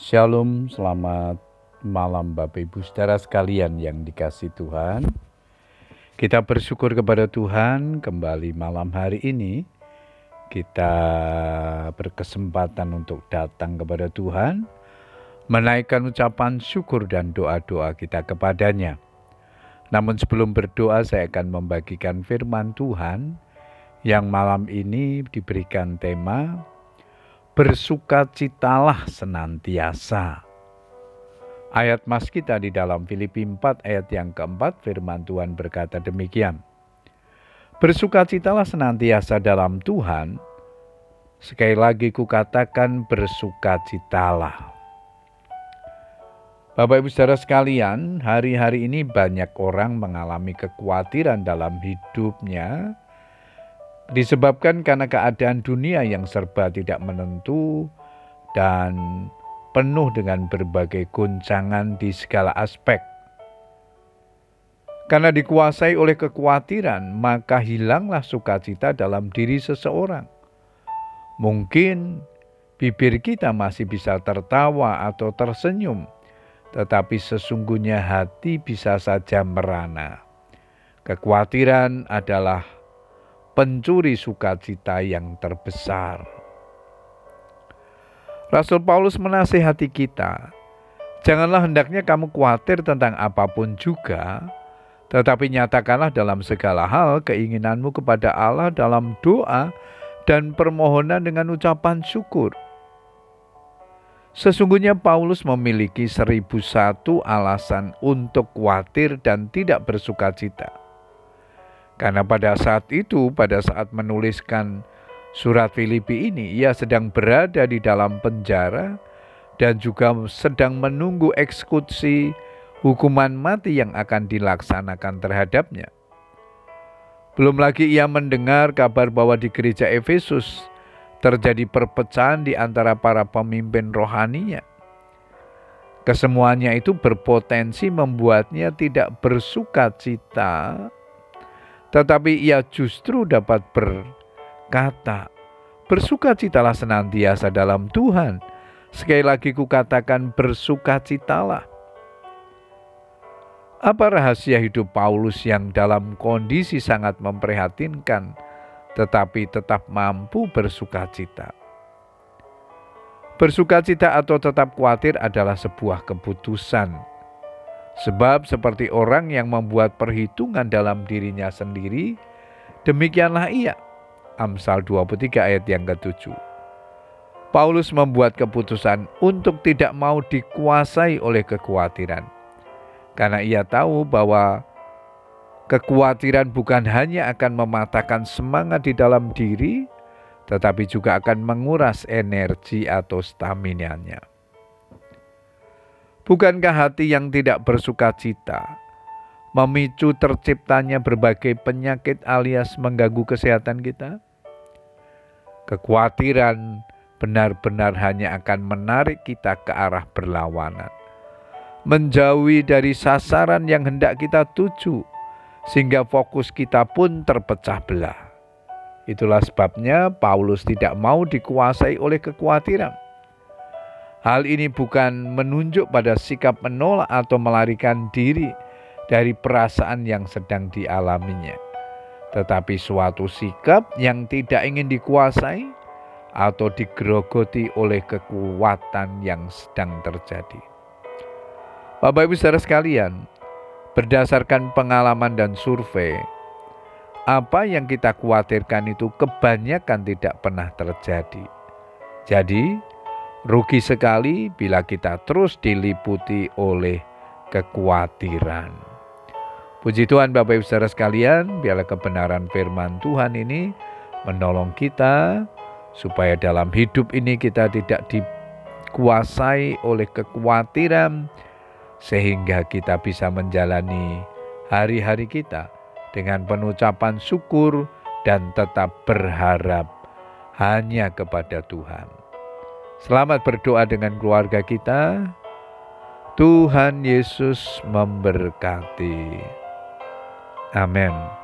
Shalom, selamat malam Bapak Ibu Saudara sekalian yang dikasih Tuhan. Kita bersyukur kepada Tuhan kembali malam hari ini. Kita berkesempatan untuk datang kepada Tuhan, menaikkan ucapan syukur dan doa-doa kita kepadanya. Namun sebelum berdoa saya akan membagikan firman Tuhan yang malam ini diberikan tema Bersukacitalah senantiasa. Ayat mas kita di dalam Filipi 4 ayat yang keempat firman Tuhan berkata demikian. Bersukacitalah senantiasa dalam Tuhan. Sekali lagi kukatakan bersukacitalah. Bapak Ibu Saudara sekalian, hari-hari ini banyak orang mengalami kekhawatiran dalam hidupnya disebabkan karena keadaan dunia yang serba tidak menentu dan penuh dengan berbagai guncangan di segala aspek. Karena dikuasai oleh kekhawatiran, maka hilanglah sukacita dalam diri seseorang. Mungkin bibir kita masih bisa tertawa atau tersenyum, tetapi sesungguhnya hati bisa saja merana. Kekhawatiran adalah pencuri sukacita yang terbesar. Rasul Paulus menasihati kita, janganlah hendaknya kamu khawatir tentang apa pun juga, tetapi nyatakanlah dalam segala hal keinginanmu kepada Allah dalam doa dan permohonan dengan ucapan syukur. Sesungguhnya Paulus memiliki seribu satu alasan untuk khawatir dan tidak bersukacita. Karena pada saat itu, pada saat menuliskan surat Filipi ini, ia sedang berada di dalam penjara dan juga sedang menunggu eksekusi hukuman mati yang akan dilaksanakan terhadapnya. Belum lagi ia mendengar kabar bahwa di gereja Efesus terjadi perpecahan di antara para pemimpin rohaninya. Kesemuanya itu berpotensi membuatnya tidak bersuka cita tetapi ia justru dapat berkata, Bersukacitalah senantiasa dalam Tuhan. Sekali lagi kukatakan bersukacitalah. Apa rahasia hidup Paulus yang dalam kondisi sangat memprihatinkan, tetapi tetap mampu bersukacita? Bersukacita atau tetap khawatir adalah sebuah keputusan Sebab seperti orang yang membuat perhitungan dalam dirinya sendiri, demikianlah ia. Amsal 23 ayat yang ketujuh. Paulus membuat keputusan untuk tidak mau dikuasai oleh kekhawatiran. Karena ia tahu bahwa kekhawatiran bukan hanya akan mematahkan semangat di dalam diri, tetapi juga akan menguras energi atau stamina-nya. Bukankah hati yang tidak bersuka cita memicu terciptanya berbagai penyakit alias mengganggu kesehatan kita? Kekhawatiran benar-benar hanya akan menarik kita ke arah berlawanan, menjauhi dari sasaran yang hendak kita tuju, sehingga fokus kita pun terpecah belah. Itulah sebabnya Paulus tidak mau dikuasai oleh kekhawatiran Hal ini bukan menunjuk pada sikap menolak atau melarikan diri dari perasaan yang sedang dialaminya, tetapi suatu sikap yang tidak ingin dikuasai atau digerogoti oleh kekuatan yang sedang terjadi. Bapak Ibu Saudara sekalian, berdasarkan pengalaman dan survei, apa yang kita khawatirkan itu kebanyakan tidak pernah terjadi. Jadi, Rugi sekali bila kita terus diliputi oleh kekhawatiran. Puji Tuhan Bapak Ibu Saudara sekalian, biarlah kebenaran firman Tuhan ini menolong kita supaya dalam hidup ini kita tidak dikuasai oleh kekhawatiran sehingga kita bisa menjalani hari-hari kita dengan penucapan syukur dan tetap berharap hanya kepada Tuhan. Selamat berdoa dengan keluarga kita. Tuhan Yesus memberkati. Amin.